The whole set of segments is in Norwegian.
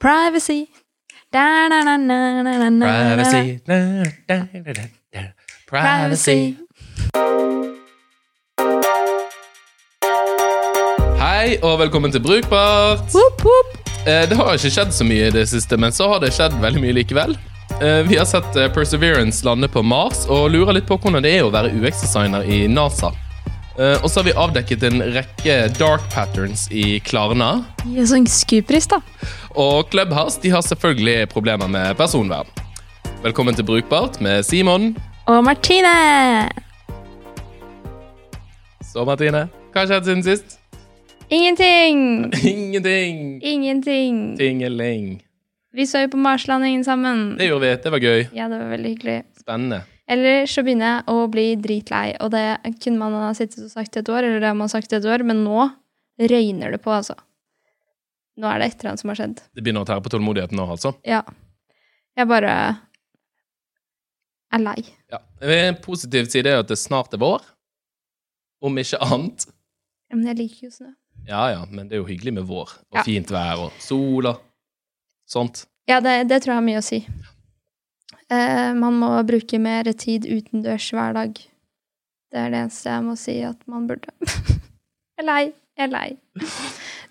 Privacy. Da, na, na, na, na, na. Privacy. Da, da, da, da, da. Privacy. Hei, og velkommen til Brukbart. Woop, woop. Eh, Det har ikke skjedd så mye i det siste, men så har det skjedd veldig mye likevel. Eh, Vi har sett eh, Perseverance lande på Mars, og lurer litt på hvordan det er å være UX-designer i NASA. Eh, Og så har vi avdekket en rekke dark patterns i Klarna. En skupris, da. Og Clubhouse de har selvfølgelig problemer med personvern. Velkommen til Brukbart med Simon. Og Martine! Så, Martine, hva har skjedd siden sist? Ingenting! Ingenting. Ingenting. Tingeling. Vi så jo på Marslandingen sammen. Det gjorde vi. Det var gøy. Ja, det var veldig hyggelig. Spennende. Eller så begynner jeg å bli dritlei, og det kunne man ha sittet og sagt et år, eller det har man sagt et år, men nå røyner det på, altså. Nå er det et eller annet som har skjedd. Det begynner å tære på tålmodigheten nå, altså. Ja. Jeg bare er lei. Ja. En positiv side er at det snart er vår. Om ikke annet. Ja, Men jeg liker jo snø. Ja ja, men det er jo hyggelig med vår. Og Ja. fint vær og sol og sånt. Ja, det, det tror jeg har mye å si. Eh, man må bruke mer tid utendørs hver dag. Det er det eneste jeg må si at man burde. jeg er lei. Jeg er lei.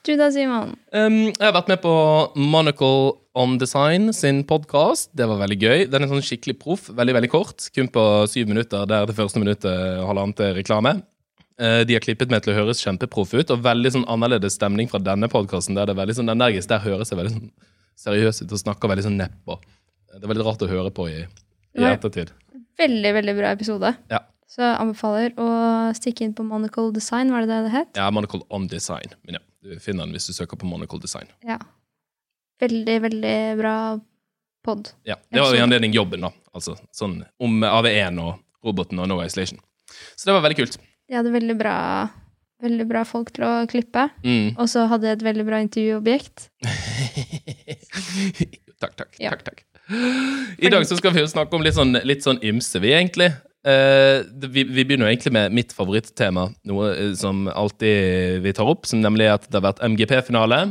Du da, Simon? Um, jeg har vært med på Monocle on Design sin podkast. Det var veldig gøy. Den er sånn skikkelig proff. Veldig veldig kort. Kun på syv minutter, der det første minuttet halvannet er reklame. Uh, de har klippet meg til å høres kjempeproff ut, og veldig sånn annerledes stemning fra denne podkasten. Der det er veldig sånn energisk. Der høres jeg veldig sånn seriøs ut og snakker veldig sånn nedpå. Det var litt rart å høre på i, i ettertid. Veldig, veldig bra episode. Ja. Så jeg anbefaler å stikke inn på Monocle Design, var det det det het? Ja, Monocle on Design. Men ja, du finner den hvis du søker på Monocle Design. Ja. Veldig, veldig bra pod. Ja, Det var i anledning jobben, da. Altså sånn om AV1 og roboten og No Isolation. Så det var veldig kult. De hadde veldig bra, veldig bra folk til å klippe. Mm. Og så hadde jeg et veldig bra intervjuobjekt. takk, takk. Ja. takk, takk. I dag så skal vi jo snakke om litt sånn, litt sånn ymse, vi, egentlig. Uh, vi, vi begynner jo egentlig med mitt favorittema, noe eh, som alltid vi tar opp, som nemlig at det har vært MGP-finale.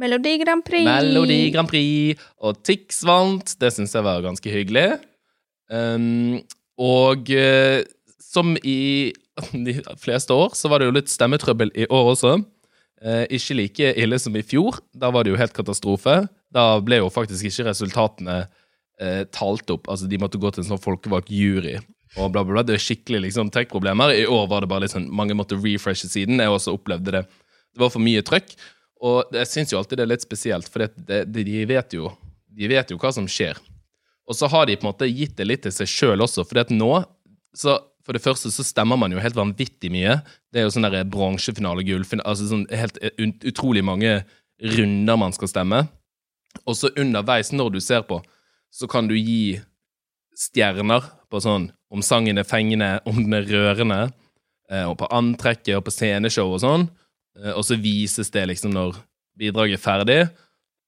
Melodi Grand Prix! Melodi Grand Prix, og Tix vant. Det syns jeg var ganske hyggelig. Um, og uh, som i de fleste år, så var det jo litt stemmetrøbbel i år også. Eh, ikke like ille som i fjor. Da var det jo helt katastrofe. Da ble jo faktisk ikke resultatene eh, talt opp. Altså, de måtte gå til en sånn folkevalgt jury. Og bla, bla, bla. Det er skikkelig liksom, tech-problemer. I år var det bare sånn Mange måtte refreshe siden. Jeg også opplevde det. Det var for mye trøkk. Og jeg syns jo alltid det er litt spesielt, for det, det, de, vet jo, de vet jo hva som skjer. Og så har de på en måte gitt det litt til seg sjøl også, for nå så For det første så stemmer man jo helt vanvittig mye. Det er jo sånn der bransjefinale, gullfinale Altså sånn helt ut, utrolig mange runder man skal stemme. Og så underveis, når du ser på, så kan du gi stjerner på sånn om sangen er fengende, om den er rørende, eh, og på antrekket og på sceneshow og sånn. Eh, Og så vises det liksom når bidraget er ferdig,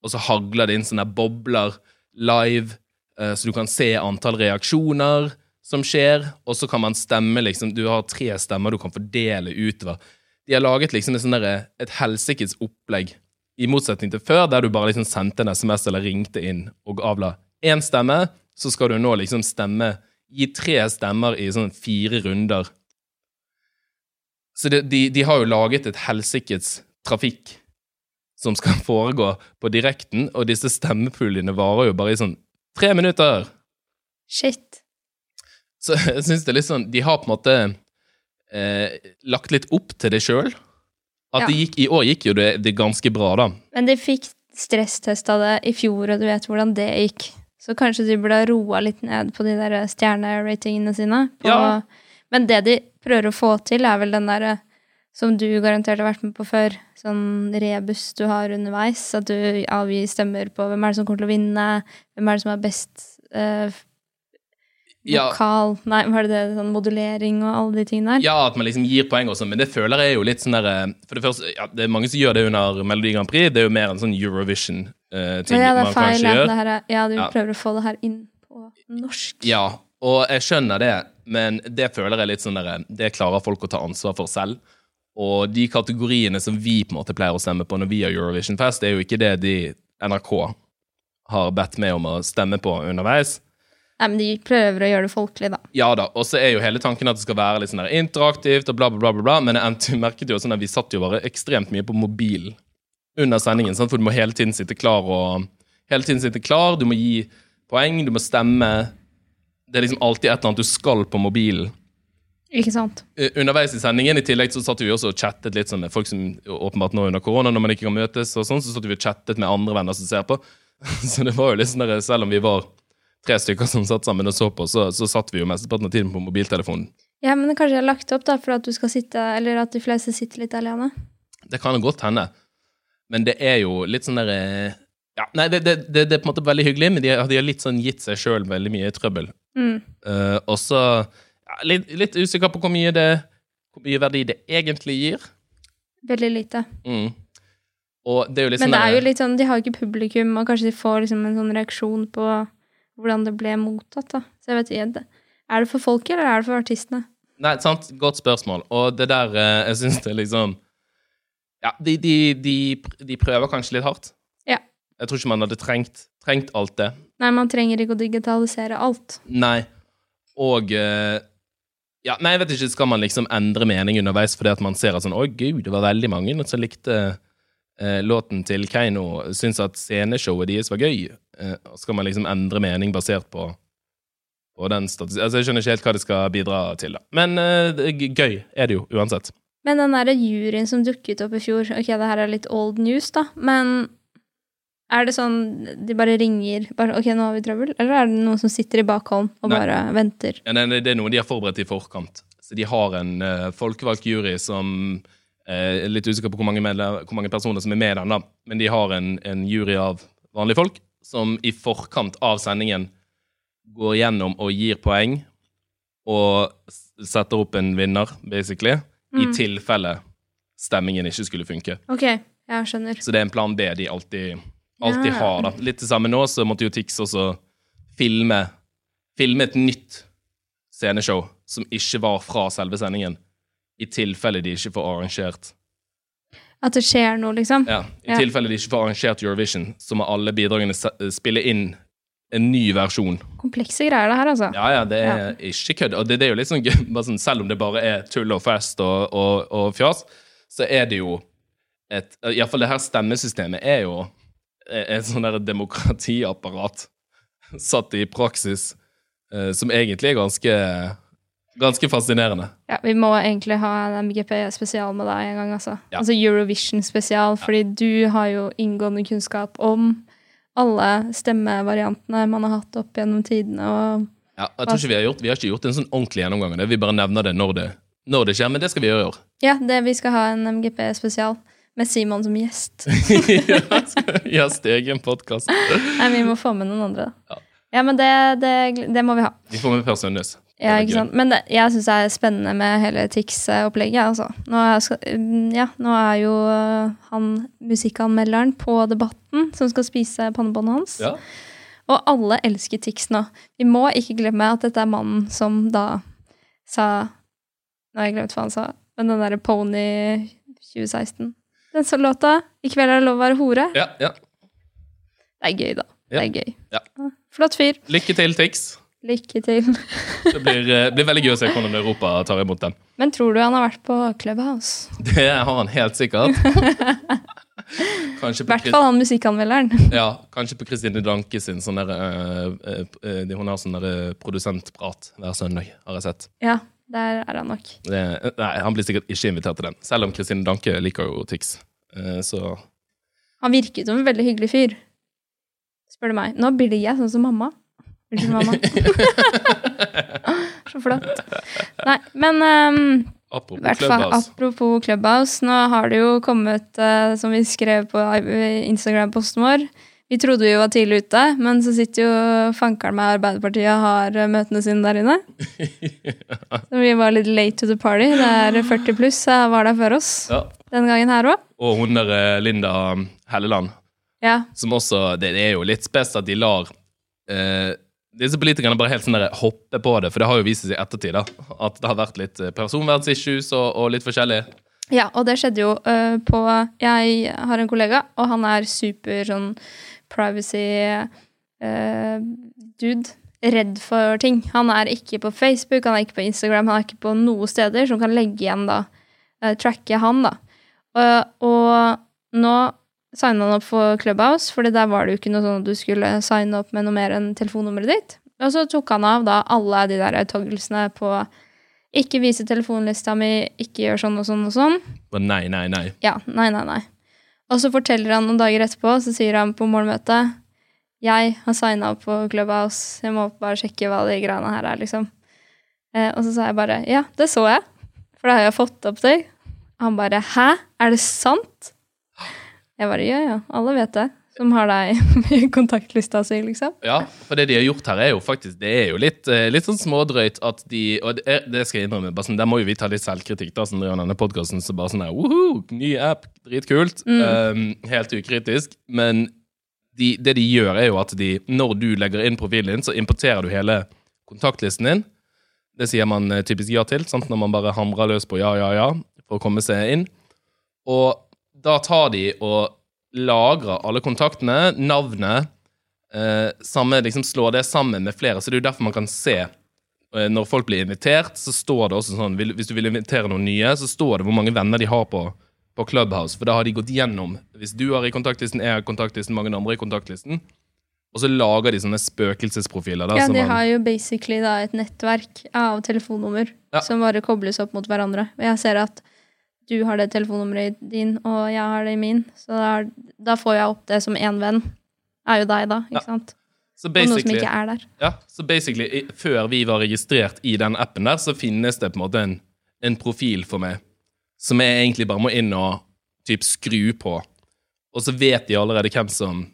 og så hagler det inn sånne bobler live, eh, så du kan se antall reaksjoner som skjer, og så kan man stemme liksom Du har tre stemmer du kan fordele utover. De har laget liksom sånn et helsikes opplegg, i motsetning til før, der du bare liksom sendte en SMS eller ringte inn og avla én stemme, så skal du nå liksom stemme Gi tre stemmer i sånn fire runder. Så det, de, de har jo laget et helsikes trafikk som skal foregå på direkten, og disse stemmepuljene varer jo bare i sånn tre minutter. Shit. Så jeg syns det er litt sånn De har på en måte eh, lagt litt opp til det sjøl. At Ja. det gikk, I år gikk jo det, det ganske bra, da. Men de fikk stresstesta det i fjor, og du vet hvordan det gikk. Så kanskje de burde ha roa litt ned på de der stjerneratingene sine. På, Ja. Men det de prøver å få til, er vel den derre som du garantert har vært med på før. Sånn rebus du har underveis. At du avgir stemmer på hvem er det som kommer til å vinne, hvem er det som har best eh, Ja, vokal Nei, hva er det det? Sånn modulering og alle de tingene der? ja, at man liksom gir poeng og sånn, men det føler jeg jo litt sånn der eh, For det første, ja, det er mange som gjør det under Melodi Grand Prix. Det er jo mer en sånn Eurovision-ting Så ja, det man feil. kanskje gjør. er, ja, du Ja. prøver å få det her inn på norsk. Ja, og jeg skjønner det, men det føler jeg litt sånn der Det klarer folk å ta ansvar for selv. Og de kategoriene som vi på en måte pleier å stemme på når vi har Eurovision Fest, det er jo ikke det de NRK har bedt meg om å stemme på underveis. Nei, men de prøver å gjøre det folkelig, da. Ja da, og så er jo hele tanken at det skal være litt sånn der interaktivt og bla, bla, bla, bla, men jeg merket jo sånn at vi satt jo bare ekstremt mye på mobilen under sendingen, sant? for du må hele tiden sitte klar og Hele tiden sitte klar, du må gi poeng, du må stemme. Det er liksom alltid et eller annet du skal på mobilen. Ikke sant? Eh, Underveis i sendingen i tillegg så satt vi også og chattet litt sånn med folk som åpenbart nå under korona, når man ikke kan møtes, og sånn, så satt vi og chattet med andre venner som ser på. Så det var jo litt sånn der, selv om vi var tre stykker som satt sammen og så på, så, så satt vi jo mesteparten av tiden på mobiltelefonen. Ja, men kanskje jeg har lagt opp da, for at du skal sitte, eller at de fleste sitter litt alene. Det kan godt hende. Men det er jo litt sånn der eh, ja, Nei, det, det, det, det er på en måte veldig hyggelig, men de, har- de har litt sånn gitt seg sjøl veldig mye trøbbel. Mm. Uh, og så ja, litt, litt usikker på hvor mye, det, hvor mye verdi det egentlig gir. Veldig lite. Mm. Og det er jo litt Men sånn det er jo litt sånn, de har ikke publikum, og kanskje de får liksom en sånn reaksjon på hvordan det ble mottatt, da. Så jeg vet ikke. Er det for folket, eller er det for artistene? Nei, sant? Godt spørsmål. Og det der eh, Jeg syns det liksom Ja, de, de, de, de prøver kanskje litt hardt. Ja. Jeg tror ikke man hadde trengt, trengt alt det. Nei, man trenger ikke å digitalisere alt. Nei. Og eh, Ja, nei, jeg vet ikke, skal man liksom endre mening underveis fordi at man ser at sånn Å, gud, det var veldig mange som likte låten til Keiino, syns at sceneshowet deres var gøy. Eh, skal man liksom endre mening basert på, på den statistikken? Altså, jeg skjønner ikke helt hva det skal bidra til, da. Men eh, gøy er det jo, uansett. Men den derre juryen som dukket opp i fjor Ok, det her er litt old news, da, men er det sånn de bare ringer bare, Ok, nå har vi trøbbel? Eller er det noen som sitter i bakhånd og Nei. bare venter? Ja, det er noe de har forberedt i forkant. Så de har en uh, folkevalgt jury som eh, litt usikker på hvor mange, medle- hvor mange personer som er med i den, da. Men de har en, en jury av vanlige folk som i forkant av sendingen går gjennom og gir poeng og setter opp en vinner, basically, i Mm. tilfelle stemmingen ikke skulle funke. Ok, jeg skjønner. Så det er en plan B de alltid, alltid Ja. har. da. Litt det samme nå, så måtte jo Tix også filme, filme et nytt sceneshow som ikke var fra selve sendingen. I tilfelle de ikke får arrangert At det skjer noe, liksom. Ja, i Ja. tilfelle de ikke får arrangert Eurovision, så må alle bidragene spille inn en ny versjon. Komplekse greier, det her, altså. Ja, ja, det er ikke kødd. Og det, det er jo litt sånn gøy, sånn, selv om det bare er tull og fest og, og, og fjas, så er det jo et Iallfall det her stemmesystemet er jo et sånn der demokratiapparat satt i praksis, eh, som egentlig er ganske Ganske fascinerende. Ja, vi må egentlig ha en MGP-spesial med deg en gang, altså. Ja. Altså Eurovision-spesial, fordi du har jo inngående kunnskap om alle stemmevariantene man har hatt opp gjennom tidene, og Ja, jeg tror ikke Vi har gjort Vi har ikke gjort en sånn ordentlig gjennomgang av det. Vi bare nevner det når det, når det skjer, men det skal vi gjøre i år. ja, det, vi skal ha en MGP-spesial med Simon som gjest. Gjest i egen podkast. Nei, vi må få med noen andre. Ja. Ja, men det, det, det må vi ha. Vi får med Per Sundnes. Ja, ikke sant? Men det, jeg syns det er spennende med hele Tix-opplegget. Altså. Nå, mm, ja, nå er jo øh, han musikkanmelderen på Debatten som skal spise pannebåndet hans. Ja. Og alle elsker Tix nå. Vi må ikke glemme at dette er mannen som da sa Nå har jeg glemt hva han sa, men den derre Pony 2016. Den så låta 'I kveld er det lov å være hore'. ja, ja. Det er gøy, da. Det er gøy. Ja. Flott fyr. Lykke til, Tix. Lykke til. Det blir, eh, blir veldig gøy å se hvordan Europa tar imot den. Men tror du han har vært på Clubhouse? Det har han helt sikkert. I hvert fall han musikkanmelderen. Ja, kanskje på Kristine Danke sin sånn der, eh, eh, Hun har sånn der produsentprat hver søndag, har jeg sett. Ja, der er han nok. Det, nei, han blir sikkert ikke invitert til den, selv om Kristine Danke liker jo Tix. Så Han virket som en veldig hyggelig fyr. Spør du meg. Nå blir jeg sånn som mamma. Unnskyld, mamma. Så flott. Nei, men um, apropos hvert fall Clubhouse. apropos Clubhouse, nå har det jo kommet, uh, som vi skrev på Instagram-posten vår Vi trodde vi var tidlig ute, men så sitter jo fankeren med Arbeiderpartiet og har eh, møtene sine der inne. Så vi var litt late to the party. Det er 40 pluss eh, var der før oss Ja. den gangen her òg. Og hun der eh, Linda Helleland, Ja. som også Det er jo litt spes at de lar eh, disse politikerne bare helt sånn der hoppe på det, for det har jo vist seg i ettertid da, at det har vært litt eh, personvernsissues og, og litt forskjellig. Ja, og det skjedde jo uh, på Jeg har en kollega, og han er super sånn privacy-dude. redd for ting. Han er ikke på Facebook, han er ikke på Instagram, han er ikke på noe steder som kan legge igjen da, uh, tracke han, da. Og nå signa han opp for Clubhouse, for der var det jo ikke noe sånn at du skulle signe opp med noe mer enn telefonnummeret ditt. Og så tok han av da alle de der togglesene på ikke vise telefonlista mi, ikke gjør sånn og sånn og sånn. Og nei, nei, nei. Ja, nei, nei, nei. Og så forteller han noen dager etterpå, så sier han på morgenmøtet Jeg har signa opp på Clubhouse, jeg må bare sjekke hva de greiene her er, liksom. Eh, og så sa jeg bare ja, det så jeg, for det har jeg fått opp til. Han bare hæ, er det sant? Jeg bare ja, ja, alle vet det. Som har deg i kontaktlista si, liksom. Ja, for det de har gjort her, er jo faktisk Det er jo litt, eh, litt sånn smådrøyt at de Og det, det skal jeg innrømme, bare sånn, der må jo vi ta litt selvkritikk, da, som driver denne podkasten. Så bare sånn her, woho, ny app, dritkult. Um, helt ukritisk. Men de, det de gjør, er jo at de, når du legger inn profilen din, så importerer du hele kontaktlisten din. Det sier man eh, typisk ja til, sant? når man bare hamrer løs på ja, ja, ja, for å komme seg inn. Og da tar de og lagrer alle kontaktene, navnet, eh, samme, liksom slår det sammen med flere. Så det er jo derfor man kan se eh, når folk blir invitert, så står det også sånn Hvis du vil invitere noen nye, så står det hvor mange venner de har på, på Clubhouse. For da har de gått gjennom Hvis du har i kontaktlisten, jeg har i kontaktlisten, mange andre i kontaktlisten. Og så lager de sånne spøkelsesprofiler. Da, Ja, de man- har jo basically da et nettverk av telefonnummer Ja. som bare kobles opp mot hverandre. Og jeg ser at du har det telefonnummeret i din, og jeg har det i min. Så da, er- da får jeg opp det som én venn. Er jo deg, da. ikke Ja. sant? så Og noe som ikke er der. ja, så basically, før vi var registrert i den appen der, så finnes det på en måte en, en profil for meg som jeg egentlig bare må inn og typ skru på. Og så vet de allerede hvem som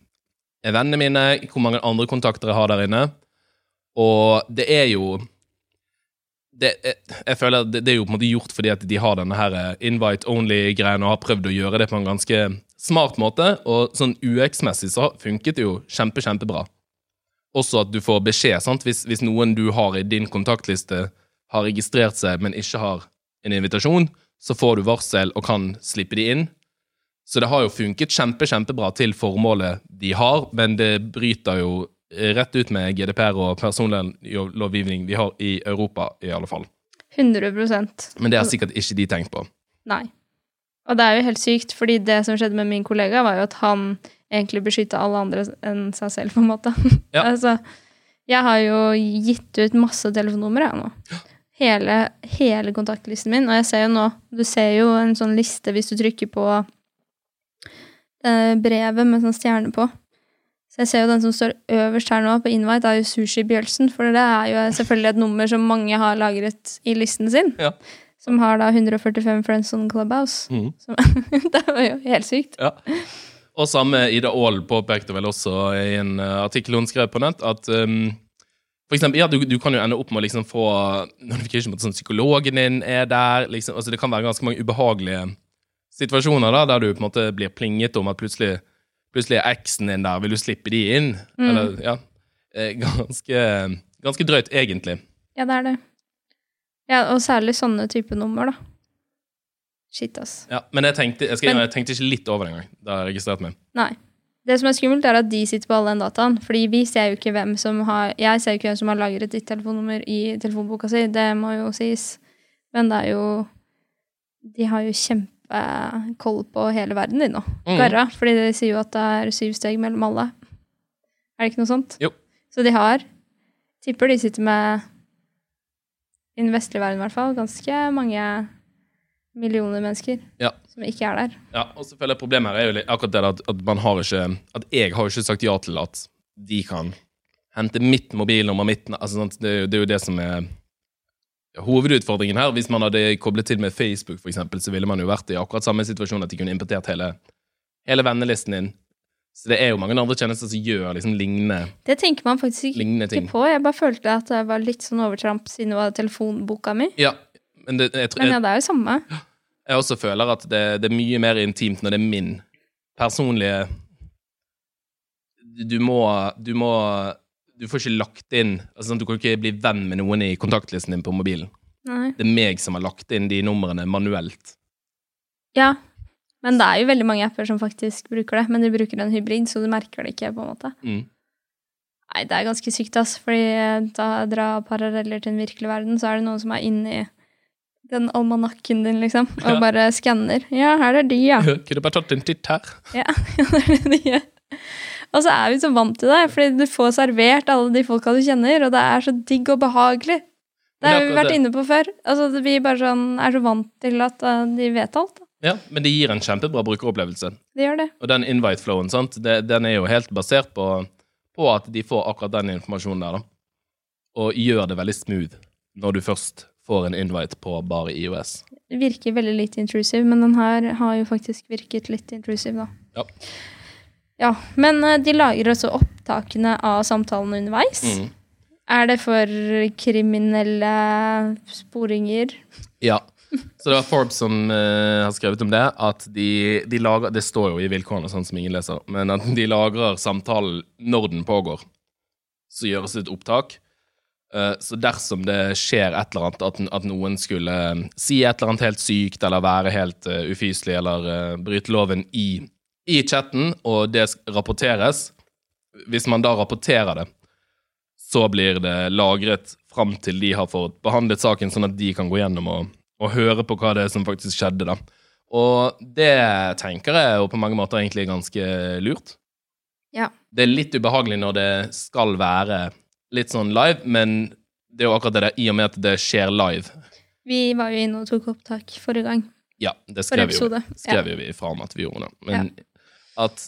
er vennene mine, hvor mange andre kontakter jeg har der inne. Og det er jo det, jeg, jeg føler at det, det er jo på en måte gjort fordi at de har denne her eh, invite only-greien og har prøvd å gjøre det på en ganske smart måte. Og sånn UX-messig så funket det jo kjempe, kjempebra. Også at du får beskjed, sant? Hvis, hvis noen du har i din kontaktliste har registrert seg, men ikke har en invitasjon, så får du varsel og kan slippe de inn. Så det har jo funket kjempe, kjempebra til formålet de har, men det bryter jo rett ut med GDPR og personlovgivning vi har i Europa, i alle fall. 100% Men det har sikkert ikke de tenkt på. Nei. Og det er jo helt sykt, fordi det som skjedde med min kollega, var jo at han egentlig beskytta alle andre enn seg selv, på en måte. Ja. altså, jeg har jo gitt ut masse telefonnumre, jeg nå. Hele, hele kontaktlisten min. Og jeg ser jo nå Du ser jo en sånn liste hvis du trykker på eh, brevet med sånn stjerne på. Så jeg ser jo den som står øverst her nå på invite, er jo Sushi Bjølsen. For det er jo selvfølgelig et nummer som mange har lagret i listen sin. Ja. Som har da 145 friends on Clubhouse. Mm. Det var jo helt sykt. Ja. Og samme Ida Aall påpekte vel også i en eh, artikkel hun skrev på nett, at um, for eksempel, ja, du, du kan jo ende opp med å liksom få notification på at sånn, psykologen din er der. Liksom, altså Det kan være ganske mange ubehagelige situasjoner da, der du på en måte blir plinget om at plutselig, plutselig er eksen din der. Vil du slippe de inn? Eller, ja, eh, ganske, ganske drøyt, egentlig. Ja, det er det. Ja, og særlig sånne type nummer, da. Shit, ass. Ja, men jeg tenkte, jeg, skal, Men- jeg tenkte ikke litt over det engang da jeg registrerte meg. Nei. Det som er skummelt, er at de sitter på all den dataen. Fordi vi ser jo ikke hvem som har Jeg ser jo ikke hvem som har lagret ditt telefonnummer i telefonboka si, det må jo sies. Men det er jo De har jo kjempekoll på hele verden din nå. Mm. Garra. Fordi de sier jo at det er syv steg mellom alle. Er det ikke noe sånt? Jo. Så de har Tipper de sitter med I den vestlige verden, i hvert fall. Ganske mange millioner mennesker Ja. som ikke er der. Ja, og selvfølgelig problemet her er jo akkurat det at, at man har ikke At jeg har jo ikke sagt ja til at de kan hente mitt mobilnummer, mitt altså. Det, er jo, det er jo det som er hovedutfordringen her. Hvis man hadde koblet til med Facebook, for eksempel, så ville man jo vært i akkurat samme situasjon at de kunne importert hele, hele vennelisten din. Så det er jo mange andre tjenester som gjør liksom lignende, Det tenker man faktisk ikke ikke på. Jeg bare følte at det var litt sånn overtramp siden det var telefonboka mi. Ja, men det, jeg, tror- Men ja, det er jo samme. jeg også føler at det, det er mye mer intimt når det er min personlige Du må Du må Du får ikke lagt inn altså, sånn, Du kan ikke bli venn med noen i kontaktlisten din på mobilen. Nei. Det er meg som har lagt inn de numrene manuelt. Ja. Men det er jo veldig mange apper som faktisk bruker det, men de bruker en hybrid, så du merker det ikke, på en måte. Mm. Nei, det er ganske sykt, ass. Fordi eh, da dra paralleller til den virkelige verden, så er det noen som er inni den almanakken din, liksom, og Ja. bare skanner. Ja, her er de, ja. Kunne bare tatt en titt her. ja. det er det de gjør. Og så er vi så vant til det, fordi du får servert alle de folka du kjenner, og det er så digg og behagelig. Det har vi vært inne på før. Altså, Vi bare sånn, er så vant til at eh, de vet alt. Da. Ja, men det gir en kjempebra brukeropplevelse. Det gjør det. Og den invite-flowen, sant, det, den er jo helt basert på, på at de får akkurat den informasjonen der, da. Og gjør det veldig smooth når du først får en invite på bare IOS. Det virker veldig litt intrusive, men den her har jo faktisk virket litt intrusive, da. Ja. Ja, Men eh, de lager også opptakene av samtalene underveis. Mm. Er det for kriminelle sporinger? Ja. Så det var Forbes som uh, har skrevet om det, at de, de lager Det står jo i vilkårene, sånn som ingen leser, men at de lagrer samtalen når den pågår. Så gjøres det et opptak. Eh, så dersom det skjer et eller annet, at, at noen skulle si et eller annet helt sykt, eller være helt uh, ufyselig, eller bryte loven i, i chatten, og det rapporteres Hvis man da rapporterer det, så blir det lagret fram til de har fått behandlet saken, sånn at de kan gå gjennom og, og høre på hva det er som faktisk skjedde. da. Og det tenker jeg jo på mange måter egentlig er ganske lurt. Ja. Det er litt ubehagelig når det skal være litt sånn live, men det er jo akkurat det der, i og med at det skjer live. Vi var jo inne og tok opptak forrige gang. Ja, det skrev, skrev, jo, skrev jo vi fra om at vi gjorde det. Men at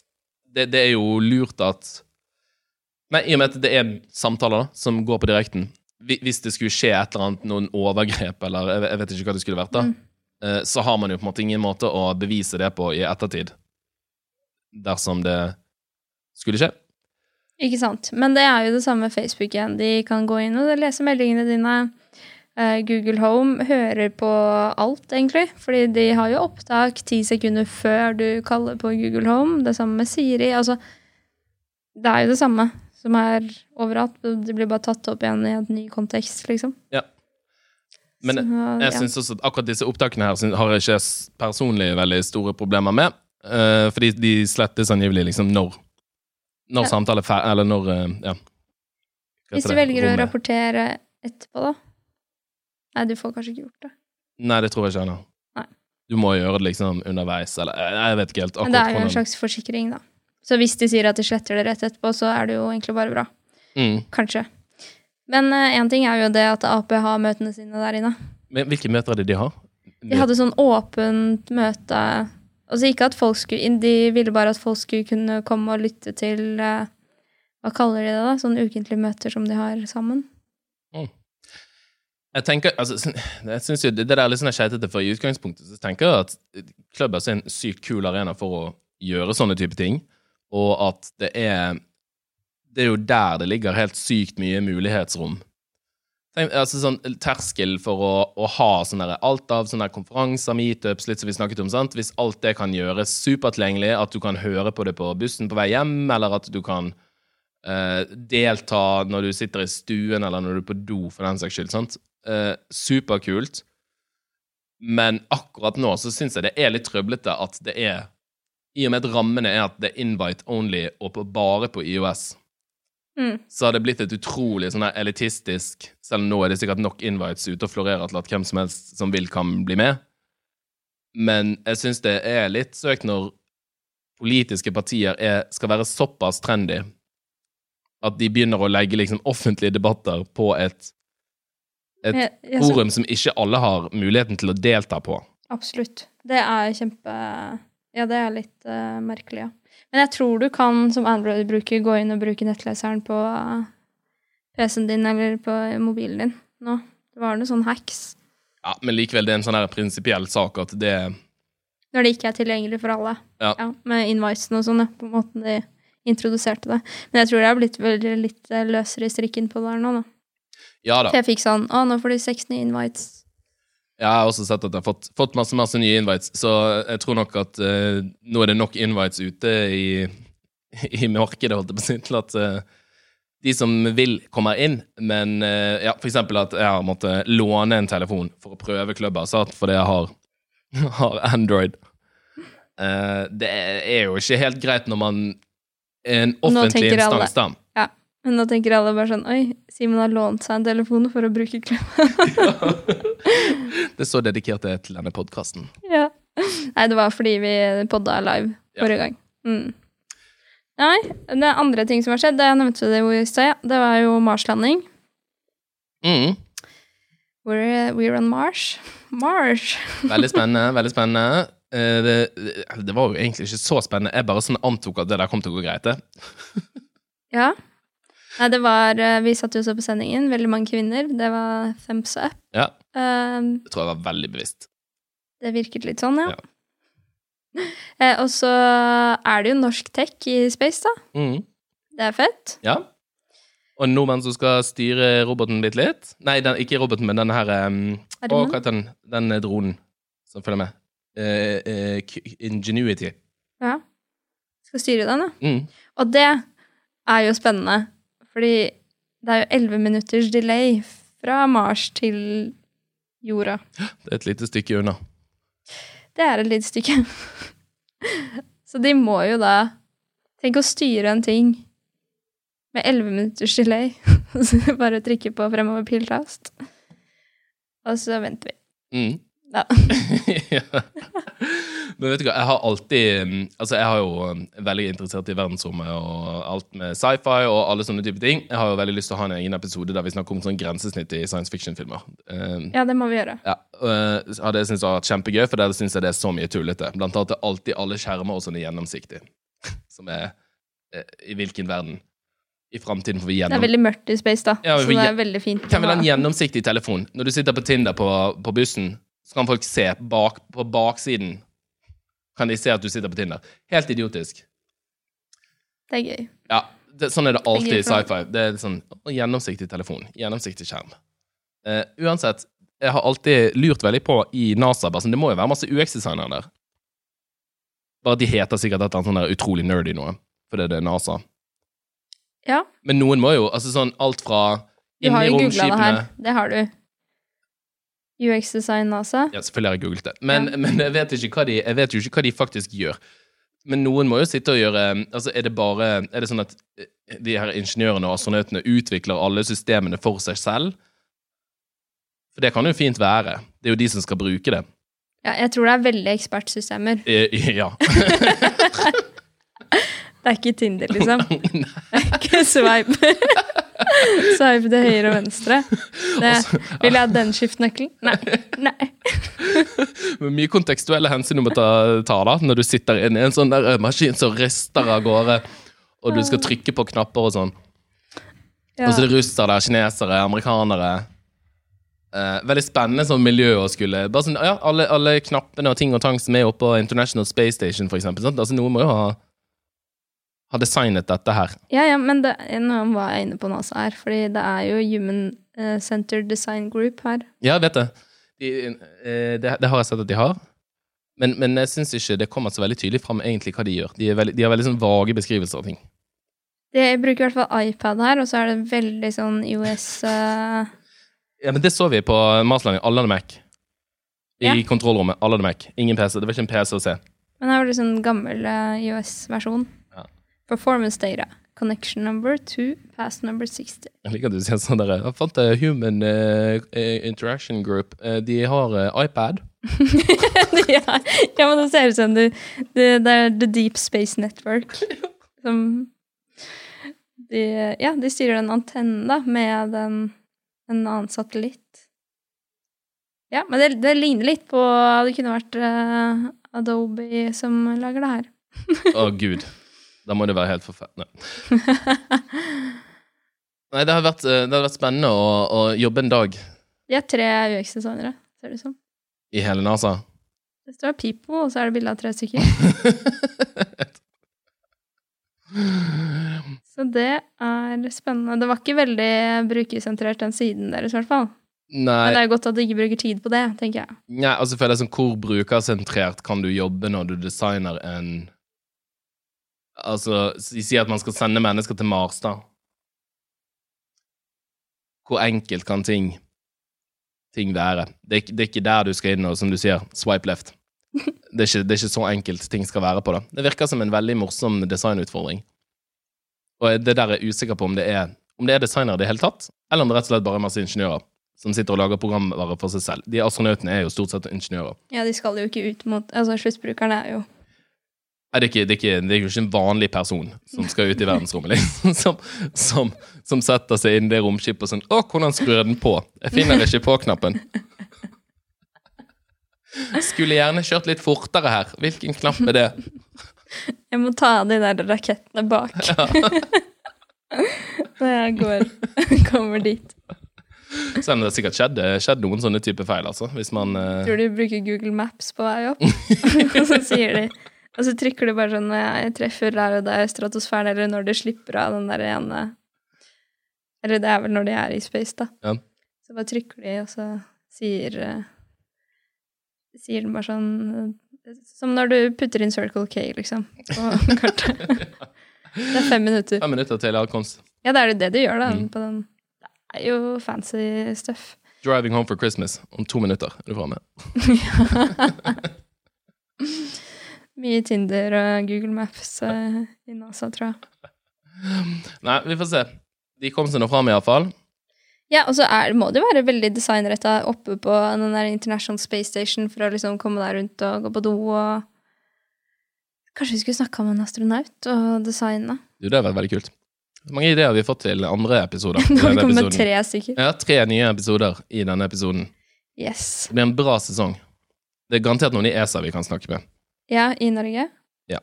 det, det er jo lurt at Nei, i og med at det er samtaler da, som går på direkten. Hvis det skulle skje et eller annet, noen overgrep, eller jeg vet- jeg vet ikke hva det skulle vært, da, Mm. eh, så har man jo på en måte ingen måte å bevise det på i ettertid. Dersom det skulle skje. Ikke sant. Men det er jo det samme med Facebook igjen. De kan gå inn og lese meldingene dine. Eh, Google Home hører på alt, egentlig. Fordi de har jo opptak ti sekunder før du kaller på Google Home. Det samme med Siri. Altså, det er jo det samme som er overalt. Det blir bare tatt opp igjen i en ny kontekst, liksom. Ja. Men Så, Jeg ja. synes også at akkurat disse opptakene her har jeg ikke personlig veldig store problemer med. Uh, fordi de slettes angivelig liksom når Når Ja. samtale er eller når uh, Ja. Hvis du velger å rapportere etterpå, da? Nei, du får kanskje ikke gjort det. Nei, det tror jeg ikke ennå. Du må gjøre det liksom underveis, eller eh, Jeg vet ikke helt Men det er jo en slags forsikring, da. Så hvis de sier at de sletter det rett etterpå, så er det jo egentlig bare bra. mm. Kanskje. Men én ting er jo det at Ap har møtene sine der inne. Men Hvilke møter er det de har? De hadde sånn åpent møte Altså ikke at folk skulle inn, de ville bare at folk skulle kunne komme og lytte til uh, Hva kaller de det, da? Sånne ukentlige møter som de har sammen. Jeg tenker, altså, jeg synes jo det, det der er litt sånn skeitete, for i utgangspunktet så tenker jeg at klubben er en sykt kul arena for å gjøre sånne type ting, og at det er Det er jo der det ligger helt sykt mye mulighetsrom. Tenk, altså sånn Terskel for å, å ha sånne der, alt av sånne konferanser, meetups, litt som vi snakket om, sant? hvis alt det kan gjøres supertilgjengelig, at du kan høre på det på bussen på vei hjem, eller at du kan eh, delta når du sitter i stuen, eller når du er på do, for den saks skyld. sant? Eh, superkult. Men akkurat nå så syns jeg det er litt trøblete at det er I og med at rammene er at det er invite only og på, bare på IOS, Mm. så har det blitt et utrolig sånn her elitistisk Selv om nå er det sikkert nok invites ute og florerer til at hvem som helst som vil, kan bli med. Men jeg syns det er litt søkt når politiske partier er, skal være såpass trendy at de begynner å legge liksom offentlige debatter på et, et Ja, ja, så- forum som ikke alle har muligheten til å delta på. Absolutt. Det er kjempe Ja, det er litt uh, merkelig, ja. Men jeg tror du kan som Android-bruker gå inn og bruke nettleseren på uh, PC-en din eller på mobilen din nå. Det var noe sånn hacks. Ja, Men likevel, det er en sånn her prinsipiell sak at det Når det ikke er tilgjengelig for alle. Ja. med invicen og sånn, ja, på måten de introduserte det. Men jeg tror jeg har blitt veldig litt eh, løsere i strikken på det her nå, da. Ja da. Jeg fikk sånn Å, nå får du seks nye invites. Jeg har også sett at jeg har fått, fått masse masse nye invites, så jeg tror nok at uh, nå er det nok invites ute i, i markedet, holdt jeg på å si, til at uh, de som vil, kommer inn. Men uh, ja, for eksempel at jeg har måttet låne en telefon for å prøve sant, fordi jeg har, har Android. Uh, det er jo ikke helt greit når man er en offentlig instans, da. Men nå tenker alle bare sånn Oi, Simon har lånt seg en telefon for å bruke klem. Det er så dedikert det er til denne podkasten. ja. Nei, det var fordi vi podda live Ja. forrige gang. Mm. Nei, det andre ting som har skjedd. Det jeg nevnte det i stad, ja. det var jo Mars-landing. Mm. We're, we're on Mars. Mars! Veldig spennende. veldig spennende. Det, det, det var jo egentlig ikke så spennende. Jeg bare sånn antok at det der kom til å gå greit. det. Ja. Nei, det var eh, Vi satt jo også på sendingen. Veldig mange kvinner. Det var thumbs up. Ja, Um, det tror jeg var veldig bevisst. det virket litt sånn, ja. Ja. Eh, og så er det jo norsk tech i space, da. Mm. Det er fett. Ja. Og en nordmann som skal styre roboten bitte litt. Nei, den, ikke roboten, men denne her um, Å, hva heter den? Den eh, dronen som følger med. Uh, uh, Ingenuity. Ja. Skal styre den, ja. Mm. Og det er jo spennende, fordi det er jo 11 minutters delay fra Mars til jorda. Det er et lite stykke unna. Det er et lite stykke. Så de må jo da Tenk å styre en ting med 11 minutters delay. Så bare trykke på fremover piltast. Og så venter vi. Mm. Ja. Men vet du hva, jeg har alltid mm, Altså, jeg har jo mm, veldig interessert i verdensrommet og alt med sci-fi og alle sånne type ting. Jeg har jo veldig lyst til å ha en egen episode der vi snakker om sånn grensesnitt i science fiction-filmer. Um, ja, det må vi gjøre. Ja, øh, ja, det syns jeg har vært kjempegøy, for der syns jeg det er så mye tullete. Blant annet er alltid alle skjermer og sånn gjennomsiktige. Som er eh, I hvilken verden? I framtiden får vi Det er veldig mørkt i space, da. Ja, så det er veldig fint. Hvem vil ha en gjennomsiktig telefon? Når du sitter på Tinder på, på bussen, så kan folk se bak, på baksiden Kan de se at du sitter på Tinder. Helt idiotisk. Det er gøy. Ja, det, sånn er det alltid i sci-fi. Det er sånn gjennomsiktig telefon, gjennomsiktig skjerm. Uh, uansett, jeg har alltid lurt veldig på i NASA bare sånn, Det må jo være masse UX-designere der. Bare de heter sikkert et eller annet sånn der utrolig nerdy noe, fordi det er NASA. Ja, Men noen må jo altså sånn alt fra du har jo googla det her. Det har du. UX Design altså? Ja, selvfølgelig har jeg googlet det. Men, men jeg, vet de, jeg vet jo ikke hva de faktisk gjør. Men noen må jo sitte og gjøre Altså, er det bare Er det sånn at eh, de her ingeniørene og astronautene utvikler alle systemene for seg selv? For det kan jo fint være. Det er jo de som skal bruke det. Ja, jeg tror det er veldig ekspertsystemer. Eh, Ja. Det er ikke Tinder, liksom. Det er ikke swipe. swipe til høyre og venstre. Det, vil jeg ha den skiftnøkkelen? Nei. Nei. Men mye kontekstuelle hensyn du må ta, ta da, når du sitter inne i en sånn der maskin som rister av gårde, og du skal trykke på knapper og sånn. Ja. Og så er det russere, kinesere, amerikanere. Eh, veldig spennende sånn miljø å skulle bare sånn, ja, alle, alle knappene og ting og tang som er oppe på International Space Station, for eksempel. Sant? Altså, noen må jo ha, ha designet dette her. Ja, ja, men det, nå var jeg inne på NASA her, fordi det er jo Human Center Centered Design Group her. Ja, jeg vet det. De, eh, det. Det har jeg sett at de har. Men, men jeg syns ikke det kommer så veldig tydelig fram egentlig hva de gjør. De, er veldig, de har veldig sånn vage beskrivelser av ting. De bruker i hvert fall iPad her, og så er det veldig sånn US uh... Ja, men det så vi på Marslanding. Alle hadde Mac. I Ja. kontrollrommet. Alle hadde Mac. Ingen PC. Det var ikke en PC å se. Men her var det sånn gammel eh, US-versjon. Performance data. Connection number to pass number 60. Jeg liker at du sier sånn der Jeg fant eh, Human eh, Interaction Group. Uh, de har iPad. ja, ja, men det ser ut som det, det, det er The Deep Space Network. Som de, Ja, de styrer den antennen, da, med den, en annen satellitt. Ja, men det, det ligner litt på Det kunne vært Adobe som lager det her. Å, gud. Da må det være helt forferdelig. Nei, det har vært, eh, det har vært spennende å, å jobbe en dag De er tre UX-designere, ser det ut som. i hele NASA. Det står Pipo, og så er det bilde av tre stykker. Så det er spennende. Det var ikke veldig brukersentrert, den siden deres, i hvert fall. Men det er godt at du ikke bruker tid på det, tenker jeg. nei altså føler jeg sånn Hvor brukersentrert kan du jobbe når du designer en Altså, si sier at man skal sende mennesker til Mars, da. Hvor enkelt kan ting ting være? Det er, det er ikke der du skal inn og, som du sier, swipe left. det, er ikke, det er ikke så enkelt ting skal være på det. Det virker som en veldig morsom designutfordring. Og det der er jeg usikker på om det er om det er designere i det hele tatt, eller om det rett og slett bare er masse ingeniører som sitter og lager programvare for seg selv. De astronautene er jo stort sett ingeniører. Ja, de skal jo ikke ut mot Altså, sluttbrukerne er jo Nei, det er, ikke, det, er ikke, det er ikke en vanlig person som skal ut i verdensrommet, liksom. Som, som, som setter seg inn i det romskipet og sånn Å, hvordan skrur jeg den på? Jeg finner ikke på-knappen. Skulle gjerne kjørt litt fortere her. Hvilken knapp er det? Jeg må ta av de der rakettene bak. Når jeg går kommer dit. Selv om det sikkert skjedd, skjedde noen sånne type feil, altså. Hvis man uh... Tror du bruker Google Maps på vei opp? og så sier de Og så trykker du bare sånn når jeg treffer der og der stratosfæren, eller når det slipper av den der ene Eller det er vel når de er i space, da. Ja. Så bare trykker de, og så sier eh, Sier den bare sånn eh, Som når du putter inn Circle K, liksom, på kartet. Det er fem minutter. Fem minutter til adkomst. Ja, det er det du gjør, da. Mm. På den. Det er jo fancy stuff. Driving home for Christmas. Om to minutter er du framme. Mye Tinder og Google Maps eh, i NASA, tror jeg. Nei, vi får se. De kom seg nå fram, iallfall. Ja, og så er, må det jo være veldig designretta oppe på den der International Space Station for å liksom komme der rundt og gå på do og Kanskje vi skulle snakka med en astronaut og designe? Jo, det har vært veldig kult. Mange ideer har vi fått til andre episoder? Nå har vi det kommet episoden? tre stykker. Ja, tre nye episoder i denne episoden. Yes. Det blir en bra sesong. Det er garantert noen i ESA vi kan snakke med. Ja, i Norge? Ja.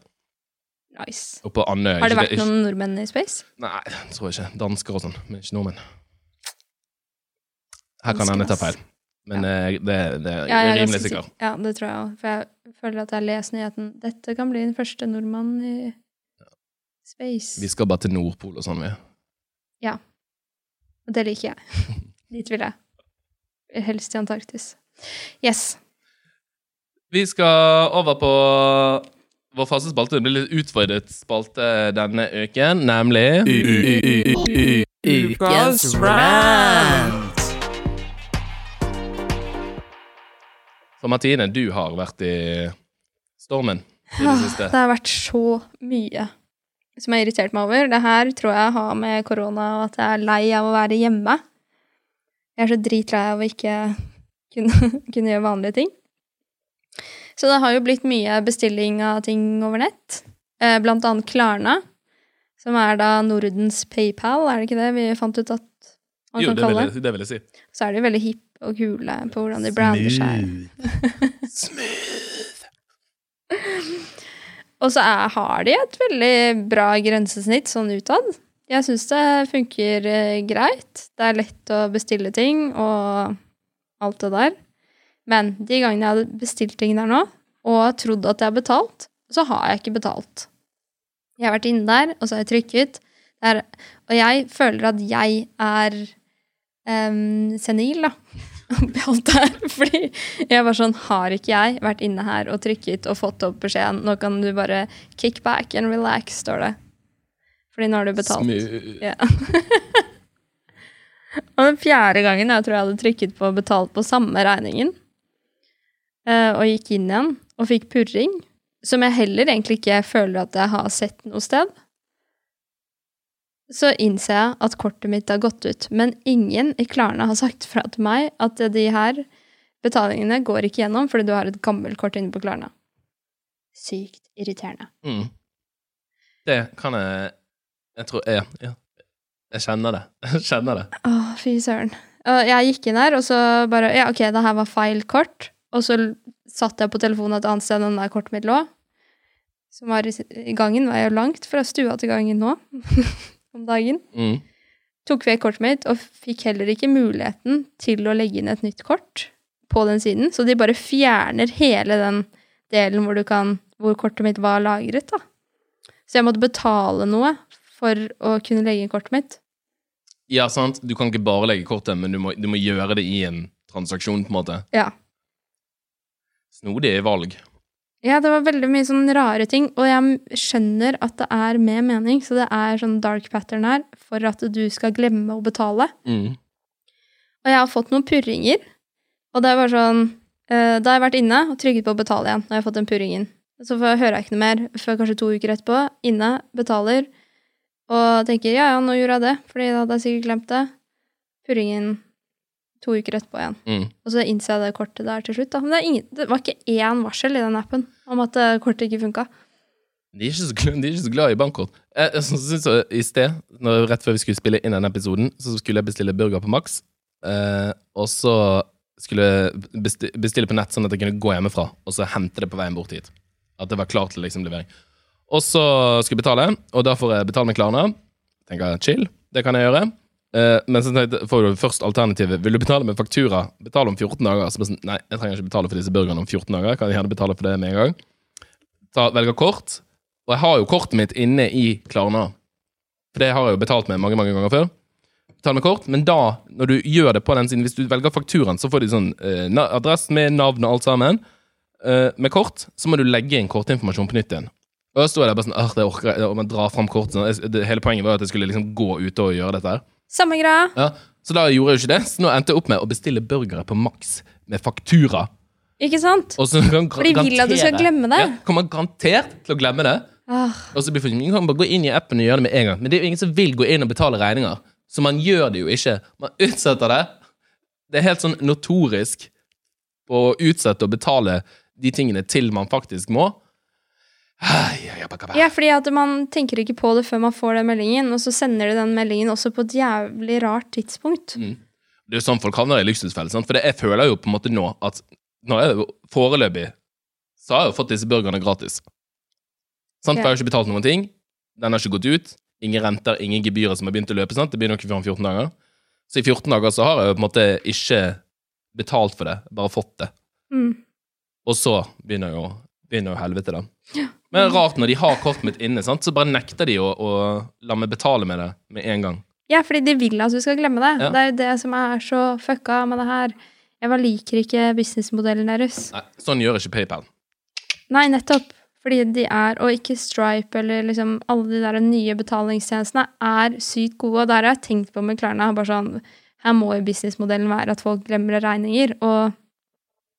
Nice. Og på Andøya. Har det vært noen nordmenn i space? Nei, jeg tror ikke. Dansker og sånn, men ikke nordmenn. Her kan jeg ta feil, men eh, det, det er Ja, jeg rimelig sikker. Ja, det tror jeg òg. For jeg føler at jeg leser nyheten. Dette kan bli den første nordmann i space. Vi skal bare til Nordpol og sånn, vi. Ja. Og det liker jeg. Dit vil jeg. Helst til Antarktis. Yes. Vi skal over på vår faste spalte. Det blir litt utfordret spalte denne uken, nemlig Ukas rant. For Martine, du har vært i stormen i det Ah, siste. Det har vært så mye som har irritert meg over. Det her tror jeg har med korona og at jeg er lei av å være hjemme. Jeg er så dritlei av å ikke kunne, kunne gjøre vanlige ting. Så det har jo blitt mye bestilling av ting over nett. Eh, Blant annet Klarna, som er da Nordens PayPal, er det ikke det vi fant ut at man Jo, kan kalle det? Jo, det vil jeg si. Så er de veldig hipp og kule på hvordan de brander seg. Smooth! Og så er, har de et veldig bra grensesnitt sånn utad. Jeg syns det funker eh, greit. Det er lett å bestille ting og alt det der. Men de gangene jeg hadde bestilt ting der nå, og trodd at jeg har betalt, så har jeg ikke betalt. Jeg har vært inne der, og så har jeg trykket. Der, og jeg føler at jeg er um, senil, da. Oppi alt det her. Fordi jeg var sånn, har ikke jeg vært inne her og trykket og fått opp beskjeden? Nå kan du bare kick back and relax, står det. Fordi nå har du betalt. Smooth. Ja. og den fjerde gangen jeg tror jeg hadde trykket på betalt på samme regningen, og gikk inn igjen og fikk purring, som jeg heller egentlig ikke føler at jeg har sett noe sted, så innser jeg at kortet mitt har gått ut. Men ingen i Klarna har sagt fra til meg at de her betalingene går ikke gjennom fordi du har et gammelt kort inne på Klarna. Sykt irriterende. Mm. Det kan jeg Jeg tror Ja. ja. Jeg kjenner det. Jeg kjenner det. Å, fy søren. Jeg gikk inn her, og så bare Ja, ok, det her var feil kort. Og så satt jeg på telefonen et annet sted enn der kortet mitt lå. Som var i, gangen, var jeg jo langt fra stua til gangen nå. om dagen. Mm. Tok vekk kortet mitt, og fikk heller ikke muligheten til å legge inn et nytt kort på den siden. Så de bare fjerner hele den delen hvor, du kan, hvor kortet mitt var lagret, da. Så jeg måtte betale noe for å kunne legge inn kortet mitt. Ja, sant. Du kan ikke bare legge kortet, men du må, du må gjøre det i en transaksjon, på en måte. Ja. Snodige valg. Ja, det var veldig mye sånn rare ting, og jeg skjønner at det er med mening, så det er sånn dark pattern her for at du skal glemme å betale. Mm. Og jeg har fått noen purringer, og det var sånn uh, da har jeg vært inne og trykket på å betale igjen når jeg har fått den purringen. Så hører jeg ikke noe mer før kanskje to uker etterpå. Inne, betaler, og tenker ja, ja, nå gjorde jeg det, fordi da hadde jeg sikkert glemt det. Purringen to uker etterpå igjen. Mm. Og så innser jeg det kortet der til slutt. Da. Men det, ingen, det var ikke én varsel i den appen om at eh, kortet ikke funka. De er ikke så glad, de ikke så glad i bankkort. Jeg, jeg synes I sted, når, rett før vi skulle spille inn denne episoden, så skulle jeg bestille burger på Max. Eh, og så skulle jeg besti- bestille på nett, sånn at jeg kunne gå hjemmefra og så hente det på veien bort hit. At det var klart til liksom, levering. Og så skulle jeg betale, og da får jeg betale med Klarna. Tenker jeg, chill, det kan jeg gjøre. Eh, men så får du først alternativet. Vil du betale med faktura? Betale om 14 dager. Så sånn, nei, jeg trenger ikke betale for disse burgerne om 14 dager. Jeg kan gjerne betale for det med en gang. Ta, velger kort. Og jeg har jo kortet mitt inne i Klarna. For det har jeg jo betalt med mange mange ganger før. Betal med kort, Men da, når du gjør det på den siden, hvis du velger fakturaen, så får de sånn uh, adressen med navn og alt sammen. Uh, med kort så må du legge inn kortinformasjon på nytt igjen. Og da sto jeg der bare sånn det orker jeg, og man drar fram kortet. Sånn. Hele poenget var at jeg skulle liksom gå ute og gjøre dette her. Samme greia. Ja, så da gjorde jeg jo ikke det. Så nå endte jeg opp med å bestille burgere på Max med faktura. Ikke sant? Og så kan For de vil at du skal glemme det. Ja, kommer garantert til å glemme det. Ah, Og så blir folk, Man kan bare gå inn i appen og gjøre det med en gang. Men det er jo ingen som vil gå inn og betale regninger. Så man gjør det jo ikke. Man utsetter det. Det er helt sånn notorisk å utsette å betale de tingene til man faktisk må. Ja, fordi at man tenker ikke på det før man får den meldingen, og så sender du den meldingen også på et jævlig rart tidspunkt. Det er jo sånn folk havner i luksusfellen. sant? For det, jeg føler jo på en måte nå at nå er jo foreløpig så har jeg jo fått disse burgerne gratis. Sant? For jeg har ikke betalt noen ting. Den har ikke gått ut. Ingen renter, ingen gebyrer som har begynt å løpe. sant? Det begynner ikke før om 14 dager. Så i 14 dager så har jeg jo på en måte ikke betalt for det, bare fått det. Mm. Og så begynner jo, begynner jo helvete, da. Men det er rart når de har kortet mitt inne, sant? så bare nekter de å, å la meg betale med det med en gang. Ja, fordi de vil at du skal glemme det. Ja. Det er jo det som er så fucka med det her. Jeg liker ikke businessmodellen deres. Nei, sånn gjør ikke PayPal. Nei, nettopp. Fordi de er, og ikke Stripe eller liksom alle de der nye betalingstjenestene, er sykt gode. Og der har jeg tenkt på med Klarna. Bare sånn, her må jo businessmodellen være at folk glemmer regninger. Og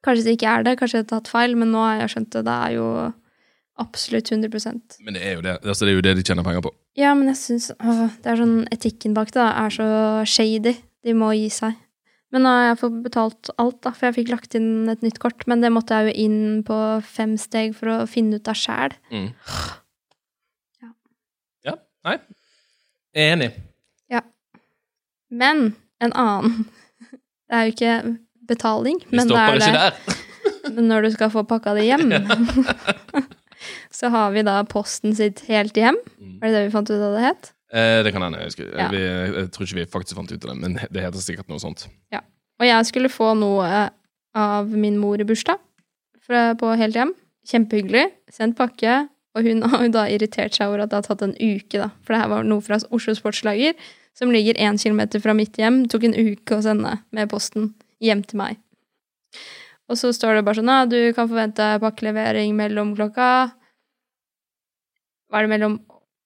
kanskje det ikke er det, kanskje jeg har tatt feil, men nå har jeg skjønt det. Det er jo absolutt 100 Men det er jo det, altså, det, er jo det de tjener penger på. Ja, men jeg syns det er sånn etikken bak det da, er så shady. De må gi seg. Men nå har jeg fått betalt alt, da, for jeg fikk lagt inn et nytt kort. Men det måtte jeg jo inn på fem steg for å finne ut av sjæl. Mm. Ja. Ja, nei. Jeg er enig. Men en annen Det er jo ikke betaling, Vi men det er det. Men når du skal få pakka det hjem, så har vi da posten sitt helt hjem. Mm. Var det det vi fant ut av det het? Eh, det kan hende. Jeg, husker. Ja. vi, jeg tror ikke vi faktisk fant ut av det, men det heter sikkert noe sånt. Og jeg skulle få noe av min mor i bursdag fra- på helt hjem. Kjempehyggelig. Sendt pakke. Og hun har jo da irritert seg over at det har tatt en uke, da. For det her var noe fra Oslo Sportslager, som ligger én kilometer fra mitt hjem. Tok en uke å sende med posten hjem til meg. Og så står det bare sånn at du kan forvente pakkelevering mellom klokka Hva er det mellom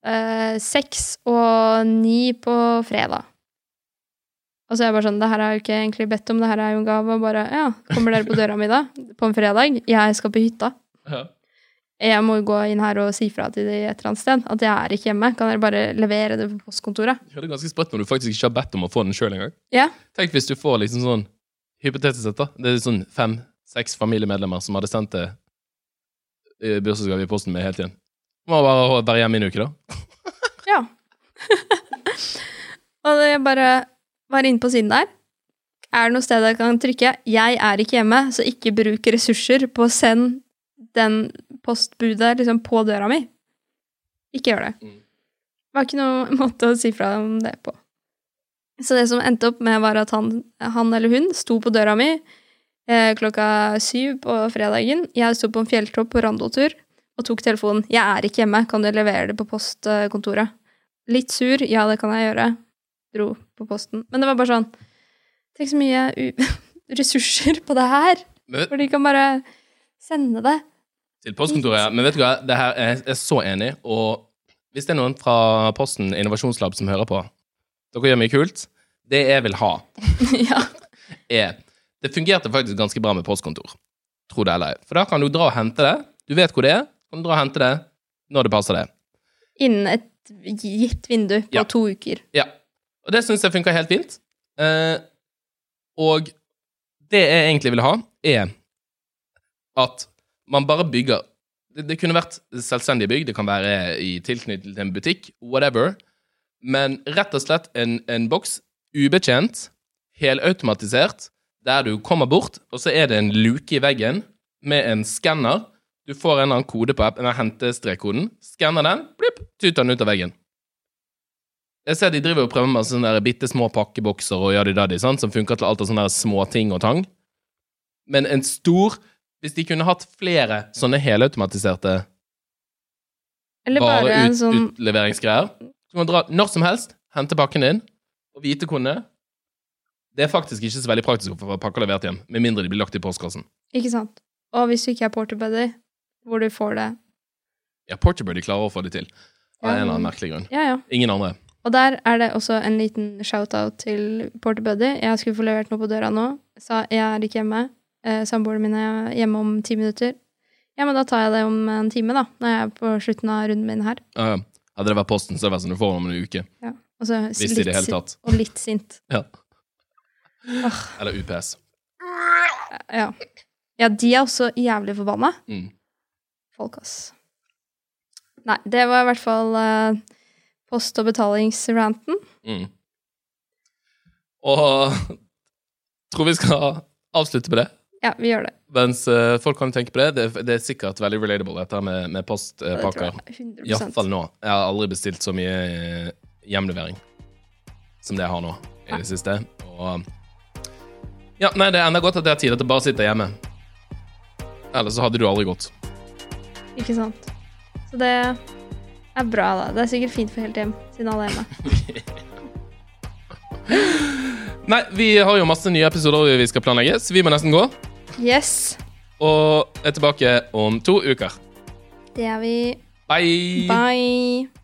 eh, seks og ni på fredag. Og så er jeg bare sånn, det her jeg jo ikke egentlig bedt om, det her er jo en gave. Og bare, ja, kommer dere på døra mi da? På en fredag? Jeg skal på hytta. Ja. Jeg må jo gå inn her og si fra til de et eller annet sted at jeg er ikke hjemme. Kan dere bare levere det på postkontoret? Det er ganske sprøtt når du faktisk ikke har bedt om å få den sjøl engang. Ja. Tenk hvis du får liksom sånn Hypotetisk sett, da. Det er sånn fem-seks familiemedlemmer som hadde sendt det i bursdagsgave i posten med helt igjen. Må bare være hjemme i en uke, da. Ja. og jeg bare var inne på siden der. Er det noe sted jeg kan trykke 'Jeg er ikke hjemme', så ikke bruk ressurser på å sende den postbudet liksom på døra mi? Ikke gjør det. Mm. Det var ikke noen måte å si fra om det på. Så det som endte opp med, var at han, han eller hun sto på døra mi eh, klokka syv på fredagen. Jeg sto på en fjelltopp på randotur og tok telefonen. 'Jeg er ikke hjemme, kan du levere det på postkontoret?' Litt sur, ja, det kan jeg gjøre. Dro på posten. Men det var bare sånn Tenk så mye ressurser på det her, vet, for de kan bare sende det. til postkontoret, ja. Men vet du hva, det her er jeg så enig, og hvis det er noen fra Posten Innovasjonslab som hører på, dere gjør mye kult. Det jeg vil ha, ja. er Det fungerte faktisk ganske bra med postkontor. tro det eller ei. For da kan du dra og hente det. Du vet hvor det er. Kan du dra og hente det når det passer det. Innen et gitt vindu på Ja. to uker. Ja. Og det syns jeg funka helt fint. Eh, og det jeg egentlig vil ha, er at man bare bygger det, det kunne vært selvstendige bygg, det kan være i tilknytning til en butikk, whatever. Men rett og slett en, en boks, ubetjent, helautomatisert, der du kommer bort, og så er det en luke i veggen med en skanner. Du får en eller annen kode på app, henter hentestrekkoden. Skanner den, blipp, tyter den ut av veggen. Jeg ser de driver og prøver med sånne der bitte små pakkebokser og yadi-dadi, sant, som funker til alt av sånne der små ting og tang. Men en stor Hvis de kunne hatt flere sånne helautomatiserte vareutleveringsgreier, sånn så kan man dra når som helst, hente pakken din, og vite hvor den er. Det er faktisk ikke så veldig praktisk å få pakka levert hjem, med mindre de blir lagt i postkassen. Ikke sant. Og hvis du ikke er porterbuddy, hvor du får det Ja, Porterbuddy klarer å få det til, av Ja. en eller annen merkelig grunn. Ja, ja. Ingen andre. Og der er det også en liten shout-out til Porterbuddy. Jeg skulle få levert noe på døra nå. Sa jeg er ikke hjemme. Eh, Samboerne mine er hjemme om ti minutter. Ja, men da tar jeg det om en time, da. Når jeg er på slutten av runden min her. Ja, ja. Hadde det vært Posten, så hadde det vært sånn du får om en uke. Ja. Og så Hvis i det hele tatt. Og litt sint. Ja. Åh, Eller UPS. ja. ja, de er også jævlig forbanna. Mm. Folk, ass. Nei, det var i hvert fall uh, post- og betalingsranten. Mm. Og tror vi skal avslutte med det. Ja, vi gjør det. Mens uh, folk kan tenke på det. Det, det er sikkert veldig relatable, dette med, med postpakker. Uh, 100 Iallfall nå. Jeg har aldri bestilt så mye eh, hjemlevering som det jeg har nå i det siste. Og Ja, nei, det er enda godt at det er tid til bare bare sitte hjemme. Ellers så hadde du aldri gått. Ikke sant. Så det er bra, da. Det er sikkert fint for helt hjem, siden alle er hjemme. Nei, vi har jo masse nye episoder vi skal planlegge, så vi må nesten gå. Yes! Og er tilbake om to uker. Det er vi. Bye! Bye!